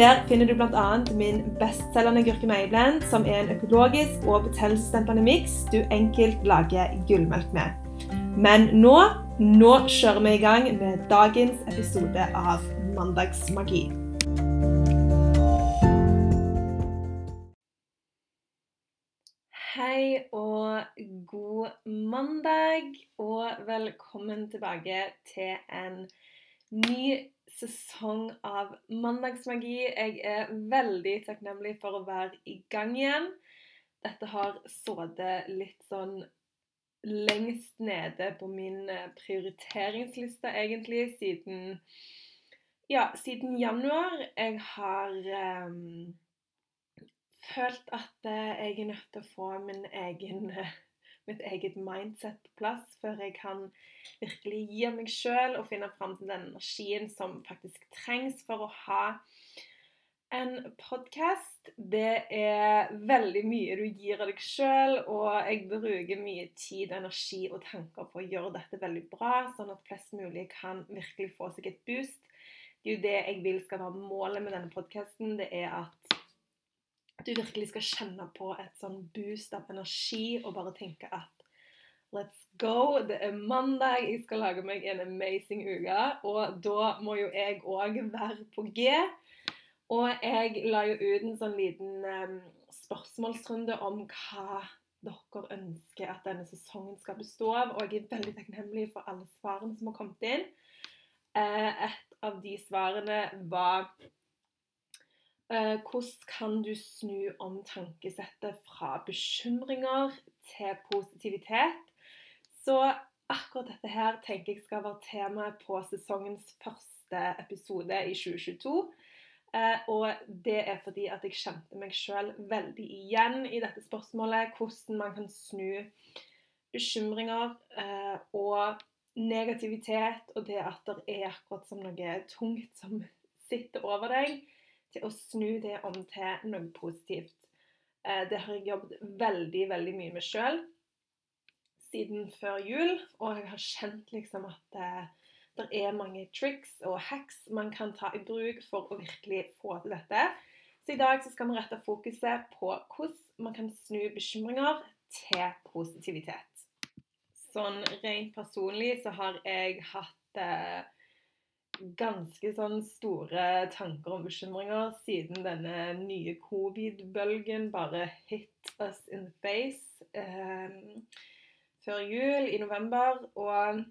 Der finner du bl.a. min bestselgende gurkemeieblend, som er en økologisk og betennelsesdempende miks du enkelt lager gullmelk med. Men nå, nå kjører vi i gang med dagens episode av Mandagsmagi. Hei og god mandag, og velkommen tilbake til en ny sesong av Mandagsmagi. Jeg er veldig takknemlig for å være i gang igjen. Dette har sittet litt sånn lengst nede på min prioriteringsliste, egentlig, siden Ja, siden januar. Jeg har um, følt at eh, jeg er nødt til å få min egen, mitt eget mindset på plass før jeg kan virkelig gi av meg sjøl og finne fram til den energien som faktisk trengs for å ha en podkast. Det er veldig mye du gir av deg sjøl, og jeg bruker mye tid, energi og tanker på å gjøre dette veldig bra, sånn at flest mulig kan virkelig få seg et boost. Det er jo det jeg vil skal være målet med denne podkasten. Det er at du virkelig skal kjenne på et sånn boost av energi og bare tenke at let's go, det er mandag, jeg skal lage meg en amazing uke. Og da må jo jeg òg være på G. Og jeg la jo ut en sånn liten um, spørsmålsrunde om hva dere ønsker at denne sesongen skal bestå av. Og jeg er veldig takknemlig for alle svarene som har kommet inn. Uh, et av de svarene var hvordan kan du snu om tankesettet fra bekymringer til positivitet? Så akkurat dette her tenker jeg skal være temaet på sesongens første episode i 2022. Eh, og det er fordi at jeg kjente meg sjøl veldig igjen i dette spørsmålet. Hvordan man kan snu bekymringer eh, og negativitet og det at det er akkurat som noe tungt som sitter over deg til å snu det om til noe positivt. Eh, det har jeg jobbet veldig, veldig mye med sjøl siden før jul, og jeg har kjent liksom at eh, det er mange triks og hacks man kan ta i bruk for å virkelig få til dette. Så i dag så skal vi rette fokuset på hvordan man kan snu bekymringer til positivitet. Sånn rent personlig så har jeg hatt eh, ganske sånn store tanker og bekymringer siden denne nye covid-bølgen bare hit us in the face eh, før jul i november. Og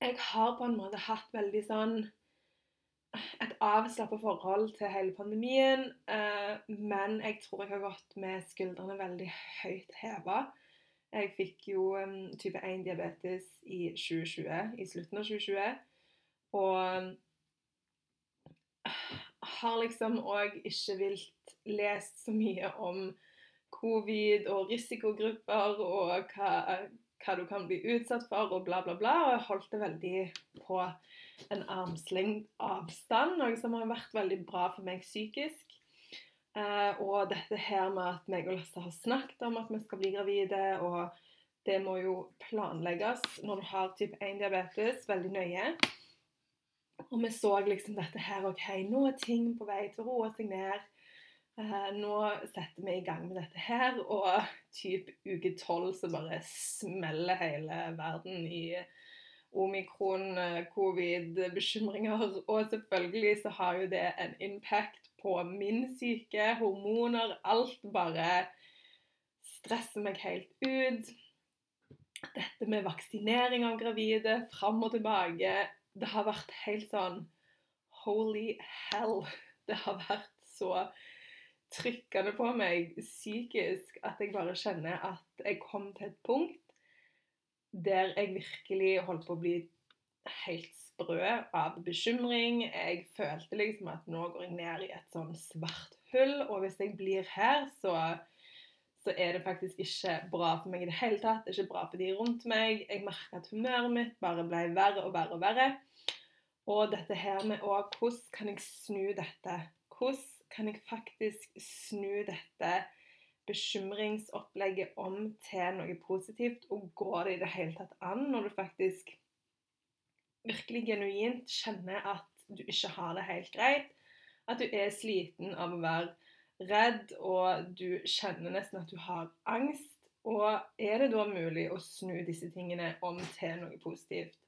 jeg har på en måte hatt veldig sånn et avslappa forhold til hele pandemien. Eh, men jeg tror jeg har gått med skuldrene veldig høyt heva. Jeg fikk jo um, type 1-diabetes i 2020, i slutten av 2020. Og har liksom òg ikke vilt lest så mye om covid og risikogrupper og hva, hva, du kan bli utsatt for og bla, bla, bla. Og jeg holdt det veldig på en armslengd avstand, noe som har vært veldig bra for meg psykisk. Uh, og dette her med at meg og Lasse har snakket om at vi skal bli gravide, og det må jo planlegges når du har type 1-diabetes, veldig nøye. Og vi så liksom dette her OK, nå er ting på vei til å roe seg ned. Uh, nå setter vi i gang med dette her, og typ uke tolv så bare smeller hele verden i omikron, eh, covid, bekymringer. Og selvfølgelig så har jo det en impact på min syke. Hormoner. Alt bare stresser meg helt ut. Dette med vaksinering av gravide, fram og tilbake det har vært helt sånn Holy hell. Det har vært så trykkende på meg psykisk at jeg bare kjenner at jeg kom til et punkt der jeg virkelig holdt på å bli helt sprø av bekymring. Jeg følte liksom at nå går jeg ned i et sånn svart hull, og hvis jeg blir her, så, så er det faktisk ikke bra for meg i det hele tatt. Det er ikke bra for de rundt meg. Jeg merker at humøret mitt bare ble verre og verre og verre. Og dette her med òg Hvordan kan jeg snu dette? Hvordan kan jeg faktisk snu dette bekymringsopplegget om til noe positivt? Og går det i det hele tatt an når du faktisk virkelig genuint kjenner at du ikke har det helt greit? At du er sliten av å være redd, og du kjenner nesten at du har angst. Og er det da mulig å snu disse tingene om til noe positivt?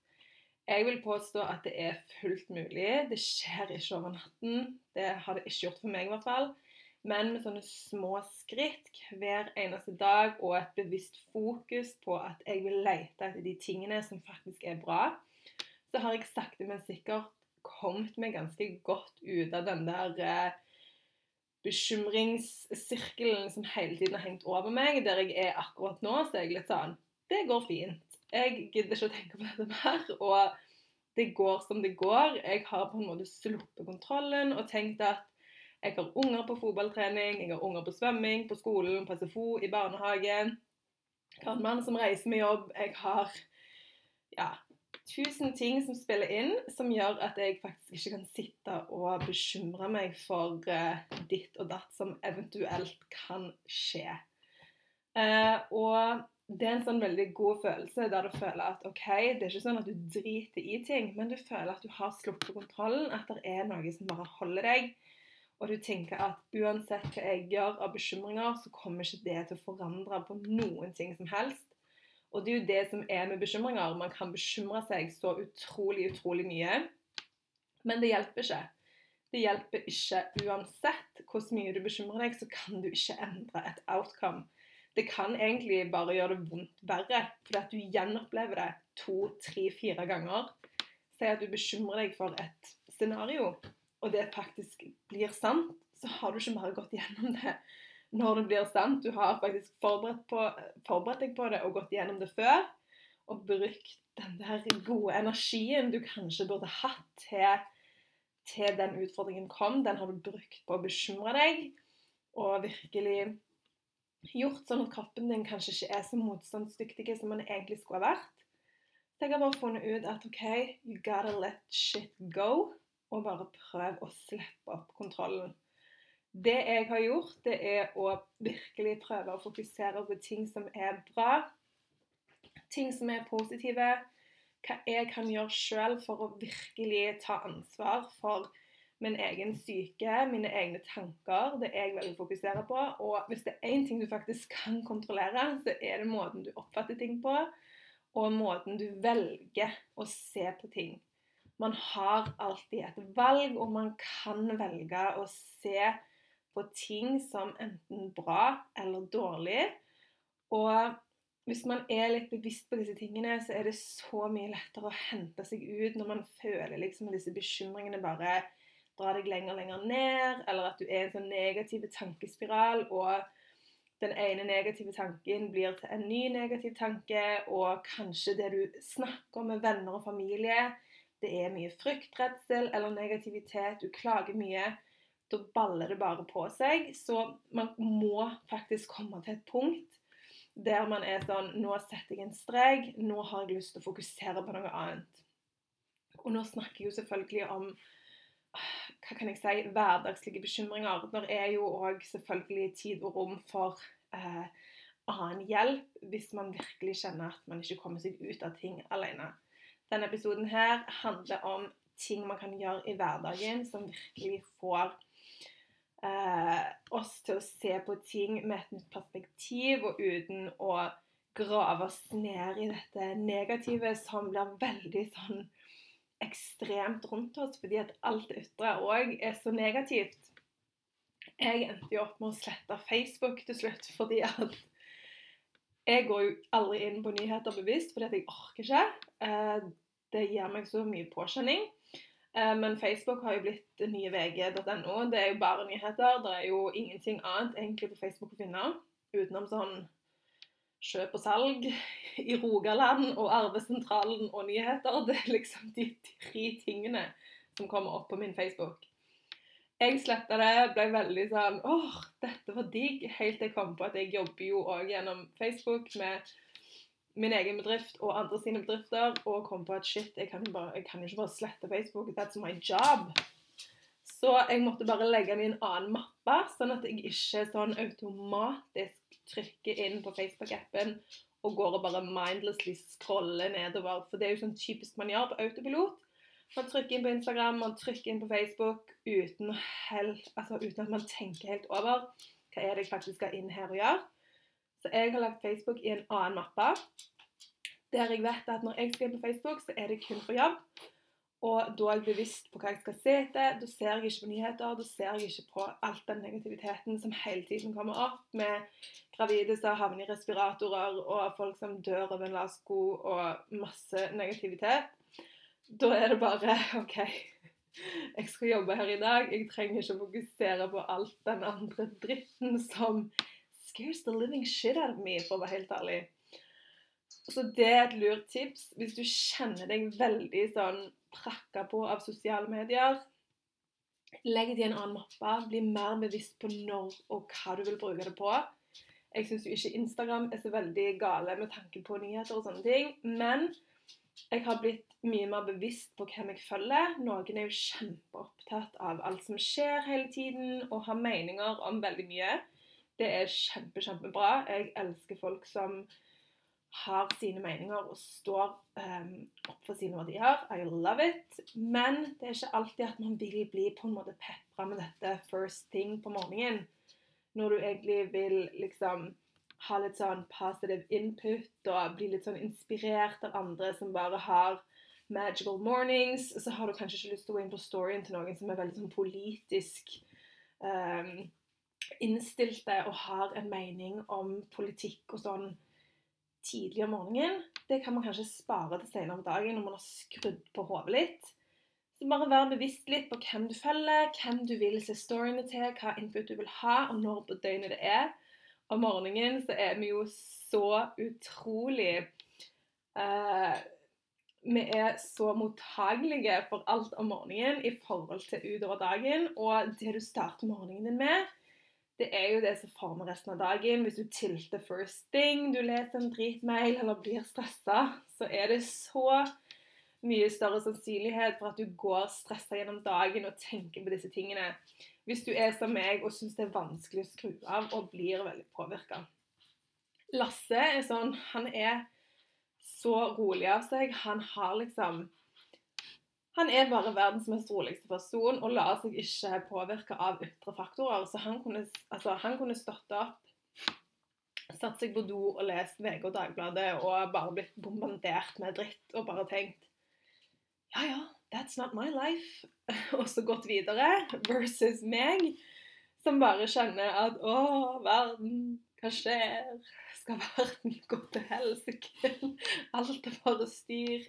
Jeg vil påstå at det er fullt mulig. Det skjer ikke over natten. Det har det ikke gjort for meg, i hvert fall. Men med sånne små skritt hver eneste dag og et bevisst fokus på at jeg vil lete etter de tingene som faktisk er bra, så har jeg sakte, men sikkert kommet meg ganske godt ut av den der eh, bekymringssirkelen som hele tiden har hengt over meg. Der jeg er akkurat nå, så er jeg litt sånn Det går fint. Jeg gidder ikke å tenke på dette mer. Og det går som det går. Jeg har på en måte sluppet kontrollen og tenkt at jeg har unger på fotballtrening, jeg har unger på svømming, på skolen, på SFO, i barnehagen. Jeg har en mann som reiser med jobb. Jeg har ja, tusen ting som spiller inn, som gjør at jeg faktisk ikke kan sitte og bekymre meg for uh, ditt og datt som eventuelt kan skje. Uh, og det er en sånn veldig god følelse der du føler at OK, det er ikke sånn at du driter i ting, men du føler at du har sluppet kontrollen, at det er noe som bare holder deg. Og du tenker at uansett hva jeg gjør av bekymringer, så kommer ikke det til å forandre på noen ting som helst. Og det er jo det som er med bekymringer. Man kan bekymre seg så utrolig, utrolig mye. Men det hjelper ikke. Det hjelper ikke uansett hvor mye du bekymrer deg, så kan du ikke endre et outcome. Det kan egentlig bare gjøre det vondt verre, fordi at du gjenopplever det to, tre, fire ganger. Si at du bekymrer deg for et scenario, og det faktisk blir sant, så har du ikke bare gått gjennom det når det blir sant. Du har faktisk forberedt, på, forberedt, deg på det og gått gjennom det før. Og brukt den der gode energien du kanskje burde hatt til, til den utfordringen kom. Den har du brukt på å bekymre deg og virkelig gjort sånn at kroppen din kanskje ikke er så motstandsdyktig som den egentlig skulle ha vært. Jeg har bare funnet ut at OK, you gotta let shit go. Og bare prøv å slippe opp kontrollen. Det jeg har gjort, det er å virkelig prøve å fokusere på ting som er bra. Ting som er positive. Hva jeg kan gjøre sjøl for å virkelig ta ansvar for min egen syke, mine egne tanker. Det jeg vil fokusere på. Og hvis det er én ting du faktisk kan kontrollere, så er det måten du oppfatter ting på, og måten du velger å se på ting. Man har alltid et valg, og man kan velge å se på ting som enten bra eller dårlig. Og hvis man er litt bevisst på disse tingene, så er det så mye lettere å hente seg ut når man føler liksom disse bekymringene bare drar deg lenger og lenger ned, eller at du er i en sånn negativ tankespiral, og den ene negative tanken blir til en ny negativ tanke, og kanskje det du snakker om med venner og familie, det er mye frykt, redsel eller negativitet, du klager mye da baller det bare på seg. Så man må faktisk komme til et punkt der man er sånn Nå setter jeg en strek. Nå har jeg lyst til å fokusere på noe annet. Og nå snakker jeg jo selvfølgelig om hva kan jeg si, hverdagslige bekymringer. Det er jo òg selvfølgelig tid og rom for eh, annen hjelp hvis man virkelig kjenner at man ikke kommer seg ut av ting alene. Denne episoden her handler om ting man kan gjøre i hverdagen som virkelig får eh, oss til å se på ting med et nytt perspektiv, og uten å grave oss ned i dette negative som blir veldig sånn ekstremt rundt oss, fordi at alt ytre òg er så negativt. Jeg endte jo opp med å slette Facebook til slutt fordi at jeg går jo aldri inn på nyheter bevisst fordi at jeg orker ikke. Eh, det gir meg så mye påkjenning. Eh, men Facebook har jo blitt nye vg.no. Det er jo bare nyheter. Det er jo ingenting annet egentlig på Facebook å finne utenom sånn kjøp og salg i Rogaland og Arvesentralen og nyheter. Det er liksom de tre tingene som kommer opp på min Facebook. Jeg sletta det, ble veldig sånn åh, dette var digg. Helt til jeg kom på at jeg jobber jo òg gjennom Facebook med min egen bedrift og andre sine bedrifter, og kom på at shit, jeg kan, bare, jeg kan ikke bare slette Facebook. That's my job. Så jeg måtte bare legge den i en annen mappe, sånn at jeg ikke sånn automatisk trykker inn på Facebook-appen og går og bare mindlessly scroller nedover. For det er jo sånn typisk man gjør på autopilot. Man trykker inn på Instagram, man trykker inn på Facebook uten, helt, altså uten at man tenker helt over hva er det jeg faktisk skal inn her og gjøre. Så jeg har lagt Facebook i en annen mappe. Der jeg vet at når jeg skal inn på Facebook, så er det kun for jobb. Og da er jeg bevisst på hva jeg skal se etter. Da ser jeg ikke på nyheter. Da ser jeg ikke på alt den negativiteten som hele tiden kommer opp, med gravide som havner i respiratorer, og folk som dør av en lasko, og masse negativitet. Da er det bare OK. Jeg skal jobbe her i dag. Jeg trenger ikke å fokusere på alt den andre dritten som scares the living shit out of me, for å være helt ærlig. Så det er et lurt tips hvis du kjenner deg veldig sånn prakka på av sosiale medier. Legg det i en annen mappe. Bli mer bevisst på når og hva du vil bruke det på. Jeg syns ikke Instagram er så veldig gale med tanke på nyheter og sånne ting. Men jeg har blitt mye mer bevisst på hvem jeg følger. Noen er jo kjempeopptatt av alt som skjer hele tiden, og har meninger om veldig mye. Det er kjempe, kjempebra. Jeg elsker folk som har sine meninger og står um, opp for sine verdier. I love it. Men det er ikke alltid at man vil bli på en måte pepra med dette first thing på morgenen. Når du egentlig vil liksom ha litt sånn positive input og bli litt sånn inspirert av andre som bare har magical mornings, så har du kanskje ikke lyst til å gå inn på storyen til noen som er veldig sånn politisk um, innstilte og har en mening om politikk og sånn tidlig om morgenen, det kan man kanskje spare til senere om dagen når man har skrudd på hodet litt. Så bare vær bevisst litt på hvem du følger, hvem du vil se storyene til, hva input du vil ha, og når på døgnet det er. Om morgenen så er vi jo så utrolig uh, Vi er så mottagelige for alt om morgenen i forhold til utover dagen. Og det du starter morgenen din med, det er jo det som former resten av dagen. Hvis du tilter first thing, du leser en dritmail eller blir stressa, så er det så mye større sannsynlighet for at du går stressa gjennom dagen og tenker på disse tingene. Hvis du er som meg og syns det er vanskelig å skru av og blir veldig påvirka. Lasse er sånn Han er så rolig av seg. Han har liksom han er bare verdens mest roligste person og lar seg ikke påvirke av ytre faktorer. Så han kunne, altså, han kunne stått opp, satt seg på do og lest VG og Dagbladet og bare blitt bombardert med dritt og bare tenkt Ja, ja, that's not my life. Og så gått videre. Versus meg, som bare kjenner at Å, verden, hva skjer? Skal verden gå til helsike? Alt er bare styr.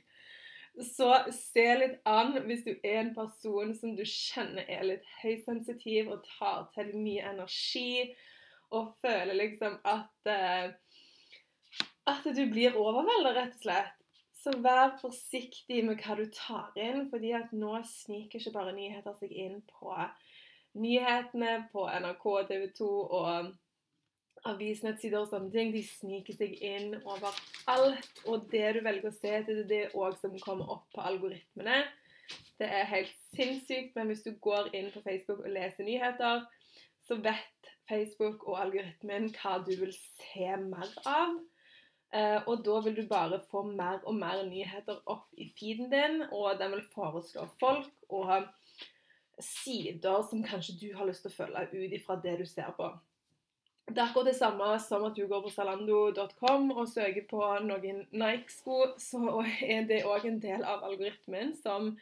Så se litt an hvis du er en person som du kjenner er litt høysensitiv og tar til mye energi, og føler liksom at uh, At du blir overveldet, rett og slett. Så vær forsiktig med hva du tar inn, fordi at nå sniker ikke bare nyheter seg inn på nyhetene på NRK, TV 2 og avisnettsider og sånne ting, de sniker seg inn overalt. Og det du velger å se det er det òg som kommer opp på algoritmene. Det er helt sinnssykt, men hvis du går inn på Facebook og leser nyheter, så vet Facebook og algoritmen hva du vil se mer av. Eh, og da vil du bare få mer og mer nyheter opp i feeden din, og den vil foreslå folk og sider som kanskje du har lyst til å følge ut ifra det du ser på. Det er akkurat det samme som at du går på salando.com og søker på noen Nike-sko, så er det òg en del av algoritmen som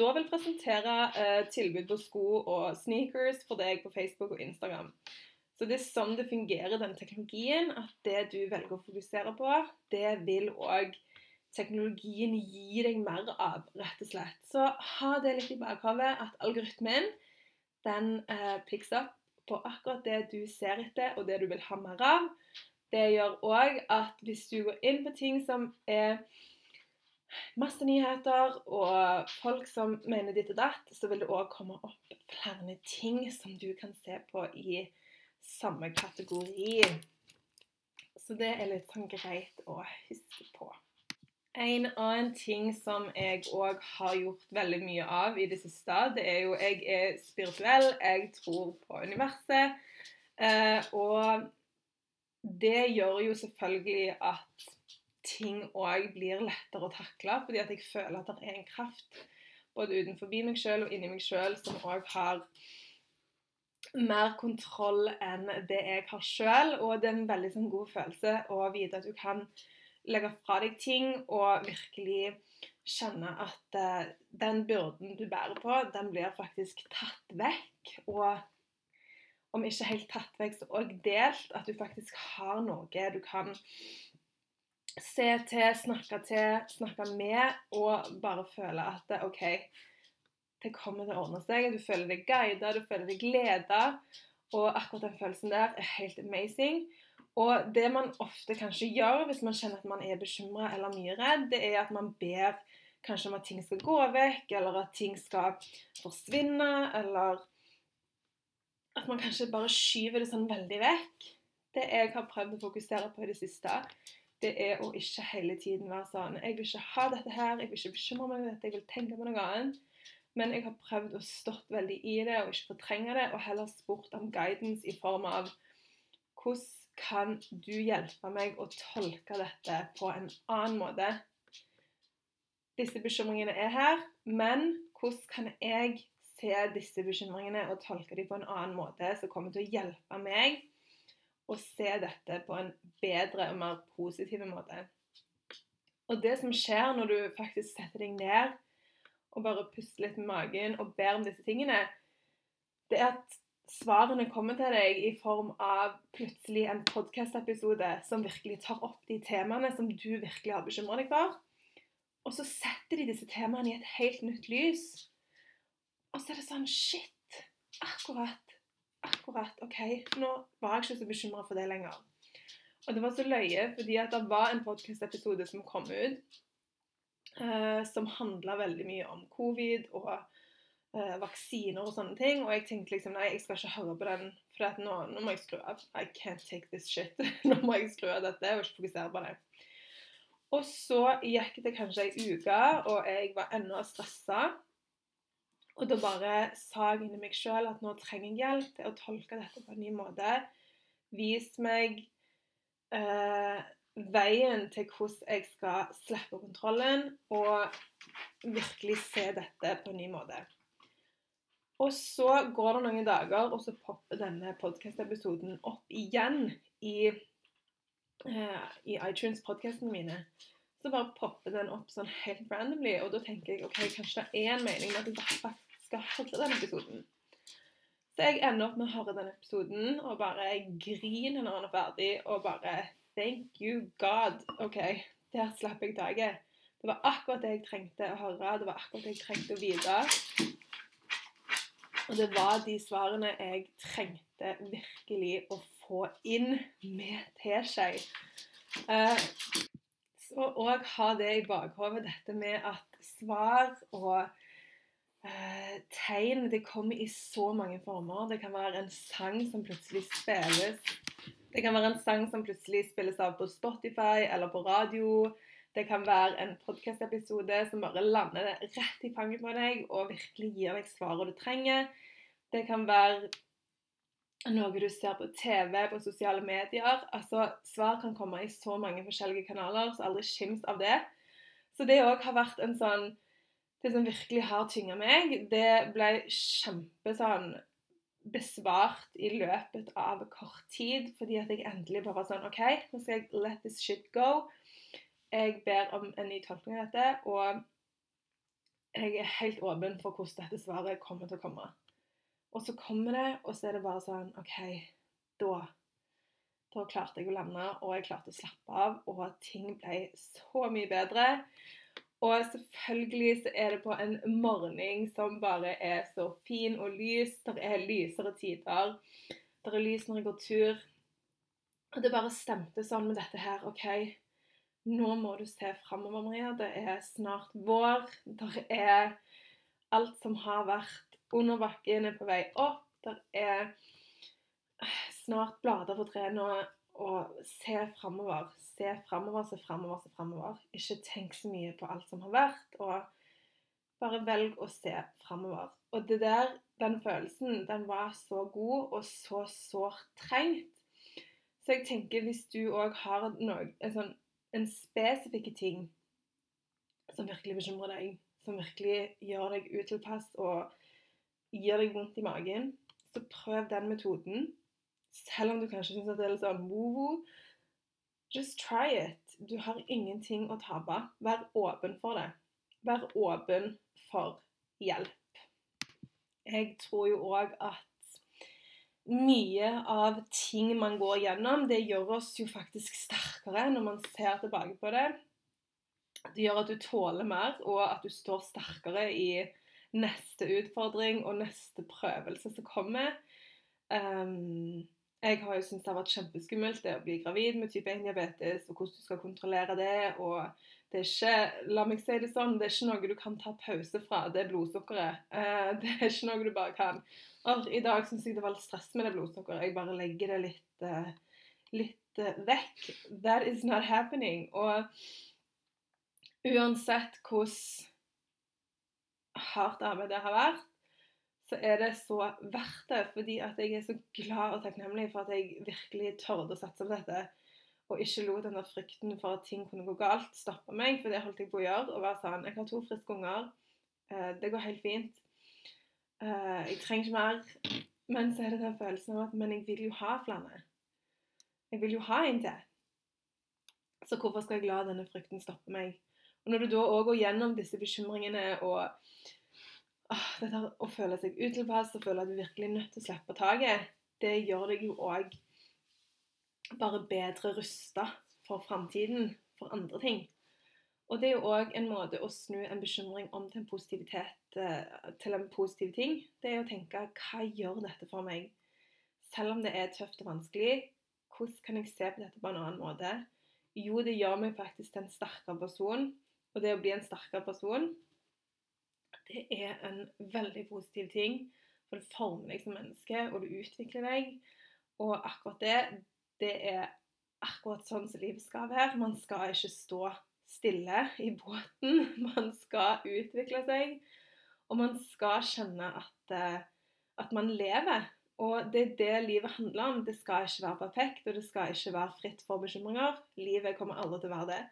da vil presentere eh, tilbud på sko og sneakers for deg på Facebook og Instagram. Så det er sånn det fungerer, den teknologien, at det du velger å fokusere på, det vil òg teknologien gi deg mer av, rett og slett. Så ha det litt i bakhodet at algoritmen den eh, picks up på akkurat det du ser etter, og det du vil ha mer av. Det gjør òg at hvis du går inn på ting som er masse nyheter og folk som mener ditt og datt, så vil det òg komme opp flere ting som du kan se på i samme kategori. Så det er litt sånn greit å huske på. En annen ting som jeg òg har gjort veldig mye av i det siste, det er jo Jeg er spirituell, jeg tror på universet. Eh, og det gjør jo selvfølgelig at ting òg blir lettere å takle, fordi at jeg føler at det er en kraft både utenfor meg sjøl og inni meg sjøl som òg har mer kontroll enn det jeg har sjøl. Og det er en veldig sånn, god følelse å vite at du kan legge fra deg ting og virkelig kjenne at uh, den byrden du bærer på, den blir faktisk tatt vekk. Og om ikke helt tatt vekk, så òg delt. At du faktisk har noe du kan se til, snakke til, snakke med, og bare føle at OK, det kommer til å ordne seg. Du føler deg guidet, du føler deg gleda. Og akkurat den følelsen der er helt amazing. Og det man ofte kanskje gjør hvis man kjenner at man er bekymra eller mye redd, det er at man ber kanskje om at ting skal gå vekk, eller at ting skal forsvinne, eller at man kanskje bare skyver det sånn veldig vekk. Det jeg har prøvd å fokusere på i det siste, det er å ikke hele tiden være sånn Jeg vil ikke ha dette her, jeg vil ikke bekymre meg over dette, jeg vil tenke på noe annet. Men jeg har prøvd å stått veldig i det og ikke fortrenge det, og heller spurt om guidance i form av hvordan kan du hjelpe meg å tolke dette på en annen måte? Disse bekymringene er her, men hvordan kan jeg se disse bekymringene og tolke dem på en annen måte som kommer til å hjelpe meg å se dette på en bedre og mer positiv måte? Og det som skjer når du faktisk setter deg ned og bare puster litt med magen og ber om disse tingene, det er at svarene kommer til deg i form av plutselig en podkast-episode som virkelig tar opp de temaene som du virkelig har bekymra deg for. Og så setter de disse temaene i et helt nytt lys. Og så er det sånn Shit! Akkurat. Akkurat. OK, nå var jeg ikke så bekymra for det lenger. Og det var så løye, fordi at det var en podkast-episode som kom ut, eh, som handla veldig mye om covid og eh, vaksiner og sånne ting. Og jeg tenkte liksom nei, jeg skal ikke høre på den, for nå, nå, må jeg skru av. I can't take this shit. nå må jeg skru av dette og ikke fokusere på det. Og så gikk det kanskje ei uke, og jeg var ennå stressa. Og da bare sa jeg inni meg sjøl at nå trenger jeg hjelp til å tolke dette på en ny måte. Vis meg eh, veien til hvordan jeg skal slippe kontrollen og virkelig se dette på en ny måte. Og så går det noen dager, og så popper denne podkast-episoden opp igjen i, uh, i iTunes-podkastene mine. Så bare popper den opp sånn helt randomly, og da tenker jeg ok, kanskje det er en mening med at jeg faktisk skal høre den episoden. Så jeg ender opp med å høre den episoden og bare griner når den er ferdig, og bare Thank you God. OK, der slapp jeg taket. Det var akkurat det jeg trengte å høre. Det var akkurat det jeg trengte å vite. Og det var de svarene jeg trengte virkelig å få inn med teskje. Uh, så òg ha det i bakhodet, dette med at svar og uh, tegn det kommer i så mange former. Det kan være en sang som plutselig spilles det kan være en sang som plutselig spilles av på Spotify eller på radio. Det kan være en podkast-episode som bare lander rett i fanget på deg og virkelig gir deg svaret du trenger. Det kan være noe du ser på TV, på sosiale medier. Altså, Svar kan komme i så mange forskjellige kanaler, så aldri skims av det. Så det òg har vært en sånn Det som virkelig har tynga meg, det ble kjempe sånn besvart i løpet av kort tid, fordi at jeg endelig bare var sånn OK, nå skal jeg let this shit go. Jeg ber om en ny tolkning av dette, og jeg er helt åpen for hvordan dette svaret kommer til å komme. Og så kommer det, og så er det bare sånn OK, da Da klarte jeg å lande, og jeg klarte å slappe av, og ting ble så mye bedre. Og selvfølgelig så er det på en morgen som bare er så fin og lys. Det er lysere tider. Det er lys når jeg går tur. Og det bare stemte sånn med dette her. OK, Nå må du se framover, Maria. Det er snart vår. Det er alt som har vært under bakken, er på vei opp. Det er snart blader på trærne. Og se framover. Se framover, se framover, se framover. Ikke tenk så mye på alt som har vært, og bare velg å se framover. Og det der, den følelsen, den var så god og så sårt trengt. Så jeg tenker hvis du òg har noe, en, sånn, en spesifikk ting som virkelig bekymrer deg, som virkelig gjør deg utilpass og gir deg vondt i magen, så prøv den metoden. Selv om du kanskje syns det er litt sånn woo-woo. Just try it. Du har ingenting å tape. Vær åpen for det. Vær åpen for hjelp. Jeg tror jo òg at mye av ting man går gjennom, det gjør oss jo faktisk sterkere når man ser tilbake på det. Det gjør at du tåler mer, og at du står sterkere i neste utfordring og neste prøvelse som kommer. Um, jeg har jo syntes det har vært kjempeskummelt det å bli gravid med type 1-diabetes, og hvordan du skal kontrollere det. og det er ikke la meg si det sånn, det er ikke noe du kan ta pause fra, det blodsukkeret. Uh, det er ikke noe du bare kan. Og I dag syns jeg det var litt stress med det blodsukkeret. Jeg bare legger det litt, uh, litt uh, vekk. That is not happening. Og uansett hvordan hardt arbeid det har vært, så er det så verdt det. Fordi at jeg er så glad og takknemlig for at jeg virkelig tørde å satse på dette. Og ikke lot den der frykten for at ting kunne gå galt, stoppe meg. For det holdt jeg på å gjøre. Og være sånn Jeg har to friske unger. Eh, det går helt fint. Eh, jeg trenger ikke mer. Men så er det den følelsen av at Men jeg vil jo ha flere. Jeg vil jo ha en til. Så hvorfor skal jeg la denne frykten stoppe meg? Og når du da òg går gjennom disse bekymringene og åh, dette å føle seg utilpass og føle at du virkelig er nødt til å slippe taket, det gjør deg jo òg bare bedre rusta for framtiden, for andre ting. Og det er jo òg en måte å snu en bekymring om til en positivitet eh, til en positiv ting. Det er å tenke hva gjør dette for meg? Selv om det er tøft og vanskelig, hvordan kan jeg se på dette på en annen måte? Jo, det gjør meg faktisk til en sterkere person. Og det å bli en sterkere person, det er en veldig positiv ting. For det former deg som menneske, og du utvikler deg. Og akkurat det, det er akkurat sånn som livet skal være. Man skal ikke stå stille i båten. Man skal utvikle seg. Og man skal skjønne at, eh, at man lever. Og det er det livet handler om. Det skal ikke være perfekt, og det skal ikke være fritt for bekymringer. Livet kommer aldri til å være det.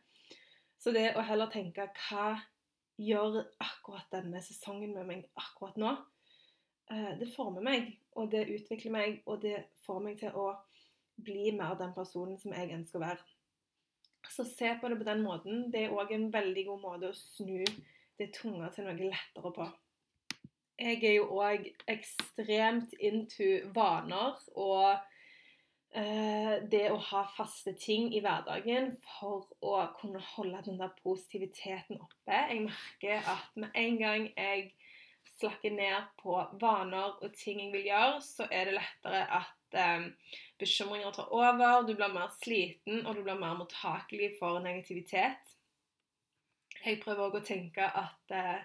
Så det å heller tenke hva gjør akkurat denne sesongen med meg akkurat nå, eh, det former meg, og det utvikler meg, og det får meg til å bli mer den personen som jeg ønsker å være. Så se på det på den måten. Det er òg en veldig god måte å snu det tunge til noe lettere på. Jeg er jo òg ekstremt into vaner og Eh, det å ha faste ting i hverdagen for å kunne holde den der positiviteten oppe. Jeg merker at med en gang jeg slakker ned på vaner og ting jeg vil gjøre, så er det lettere at eh, bekymringer tar over, du blir mer sliten, og du blir mer mottakelig for negativitet. Jeg prøver òg å tenke at eh,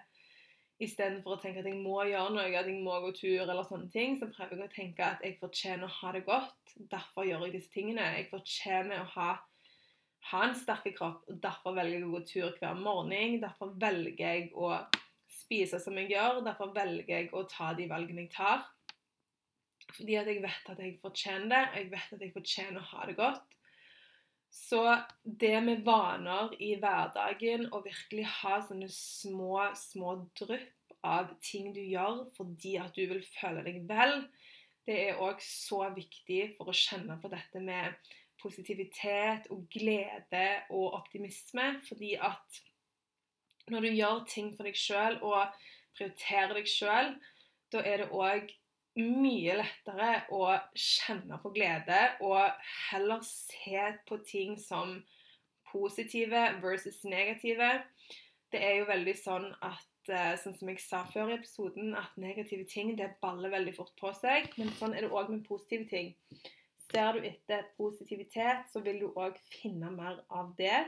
Istedenfor å tenke at jeg må gjøre noe, at jeg må gå tur, eller sånne ting, så prøver jeg å tenke at jeg fortjener å ha det godt. Derfor gjør jeg disse tingene. Jeg fortjener å ha, ha en sterk kropp, og derfor velger jeg å gå tur hver morgen. Derfor velger jeg å spise som jeg gjør. Derfor velger jeg å ta de valgene jeg tar. Fordi at jeg vet at jeg fortjener det, og jeg vet at jeg fortjener å ha det godt. Så det med vaner i hverdagen, å virkelig ha sånne små, små drypp av ting du gjør fordi at du vil føle deg vel, det er òg så viktig for å kjenne på dette med positivitet og glede og optimisme. Fordi at når du gjør ting for deg sjøl og prioriterer deg sjøl, da er det òg mye lettere å kjenne på glede og heller se på ting som positive versus negative. Det er jo veldig sånn at eh, sånn som jeg sa før i episoden, at negative ting det baller veldig fort på seg. Men sånn er det òg med positive ting. Ser du etter positivitet, så vil du òg finne mer av det.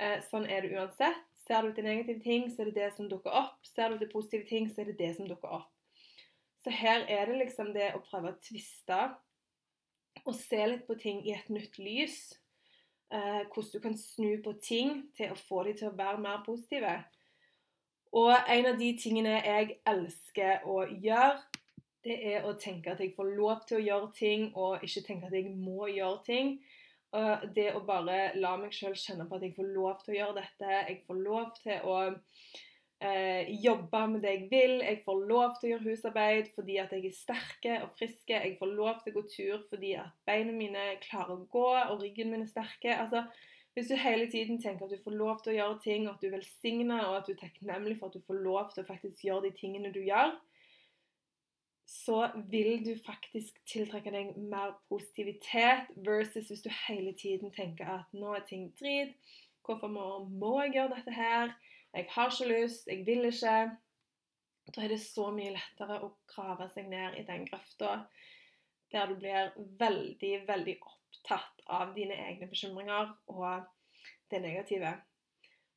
Eh, sånn er det uansett. Ser du etter negative ting, så er det det som dukker opp. Ser du etter positive ting, så er det det som dukker opp. Så her er det liksom det å prøve å tviste og se litt på ting i et nytt lys. Eh, hvordan du kan snu på ting til å få dem til å være mer positive. Og en av de tingene jeg elsker å gjøre, det er å tenke at jeg får lov til å gjøre ting, og ikke tenke at jeg må gjøre ting. Det å bare la meg sjøl kjenne på at jeg får lov til å gjøre dette, jeg får lov til å eh, jobbe med det jeg vil, jeg får lov til å gjøre husarbeid fordi at jeg er sterke og friske, jeg får lov til å gå tur fordi at beina mine klarer å gå, og ryggen min er sterke. altså hvis du hele tiden tenker at du får lov til å gjøre ting, og at du velsigner, og at du er takknemlig for at du får lov til å faktisk gjøre de tingene du gjør, så vil du faktisk tiltrekke deg mer positivitet versus hvis du hele tiden tenker at nå er ting drit. Hvorfor må, må jeg gjøre dette her? Jeg har ikke lyst, jeg vil ikke. Da er det så mye lettere å grave seg ned i den grøfta der du blir veldig, veldig opptatt av dine egne bekymringer og det negative.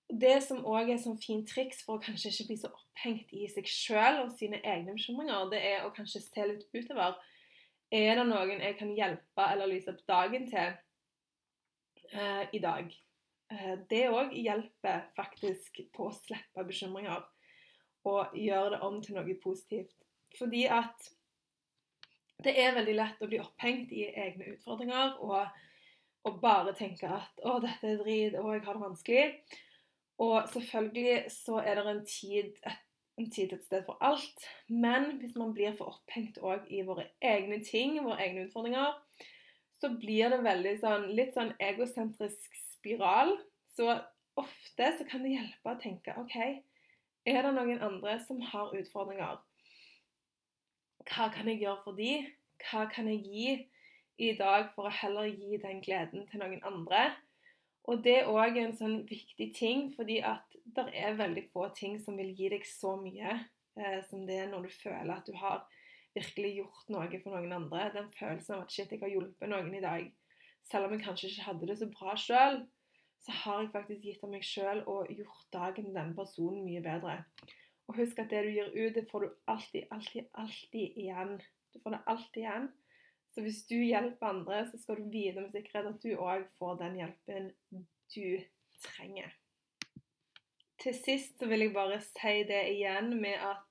Det som òg er sånn fint triks for å kanskje ikke bli så opphengt i seg sjøl og sine egne bekymringer, det er å kanskje se litt utover. Er det noen jeg kan hjelpe eller lyse opp dagen til uh, i dag? Uh, det òg hjelper faktisk på å slippe bekymringer og gjøre det om til noe positivt. Fordi at det er veldig lett å bli opphengt i egne utfordringer og, og bare tenke at 'Å, dette er drit. Å, jeg har det vanskelig'. Og selvfølgelig så er det en tid, en tid et sted for alt. Men hvis man blir for opphengt òg i våre egne ting, våre egne utfordringer, så blir det veldig sånn, litt sånn egosentrisk spiral. Så ofte så kan det hjelpe å tenke OK, er det noen andre som har utfordringer? Hva kan jeg gjøre for dem? Hva kan jeg gi i dag for å heller gi den gleden til noen andre? Og det er òg en sånn viktig ting, fordi at det er veldig få ting som vil gi deg så mye eh, som det er når du føler at du har virkelig gjort noe for noen andre. Den følelsen av at shit, jeg har hjulpet noen i dag. Selv om jeg kanskje ikke hadde det så bra sjøl, så har jeg faktisk gitt av meg sjøl og gjort dagen til denne personen mye bedre. Og husk at det du gir ut, det får du alltid, alltid, alltid igjen. Du får det alltid igjen. Så hvis du hjelper andre, så skal du vite med sikkerhet at du òg får den hjelpen du trenger. Til sist så vil jeg bare si det igjen med at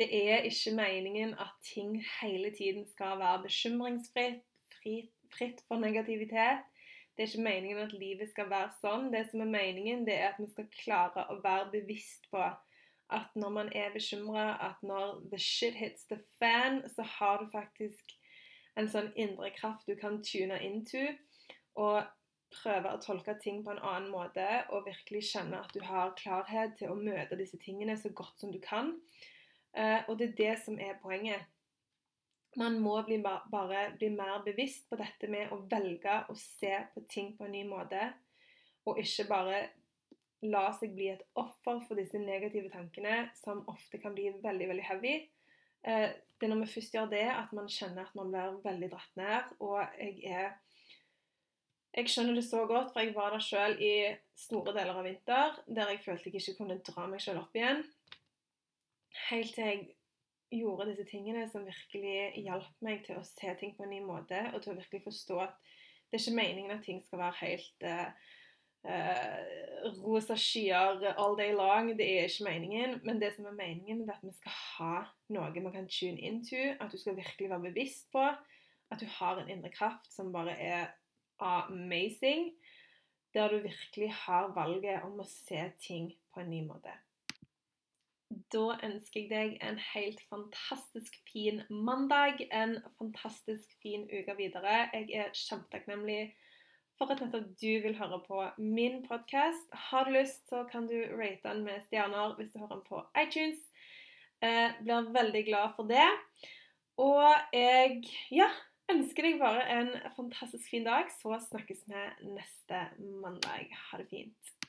det er ikke meningen at ting hele tiden skal være bekymringsfritt, fritt for negativitet. Det er ikke meningen at livet skal være sånn. Det som er meningen, det er at vi skal klare å være bevisst på at når man er bekymra, at når the shit hits the fan, så har du faktisk en sånn indre kraft du kan tune into. Og prøve å tolke ting på en annen måte og virkelig kjenne at du har klarhet til å møte disse tingene så godt som du kan. Uh, og det er det som er poenget. Man må bli bare bli mer bevisst på dette med å velge å se på ting på en ny måte, og ikke bare la seg bli et offer for disse negative tankene, som ofte kan bli veldig, veldig heavy. Eh, det er når vi først gjør det, at man kjenner at man blir veldig dratt ned. Og jeg er Jeg skjønner det så godt, for jeg var der sjøl i store deler av vinter der jeg følte jeg ikke kunne dra meg sjøl opp igjen. Helt til jeg gjorde disse tingene som virkelig hjalp meg til å se ting på en ny måte, og til å virkelig forstå at det er ikke meningen at ting skal være helt uh, rosa skyer all day long. Det er ikke meningen. Men det som er meningen, er at vi skal ha noe man kan tune into. At du skal virkelig være bevisst på at du har en indre kraft som bare er amazing. Der du virkelig har valget om å se ting på en ny måte. Da ønsker jeg deg en helt fantastisk fin mandag, en fantastisk fin uke videre. Jeg er kjempetakknemlig for at nettopp du vil høre på min podkast. Har du lyst, så kan du rate den med stjerner hvis du hører den på iTunes. Eh, blir veldig glad for det. Og jeg ja, ønsker deg bare en fantastisk fin dag, så snakkes vi neste mandag. Ha det fint.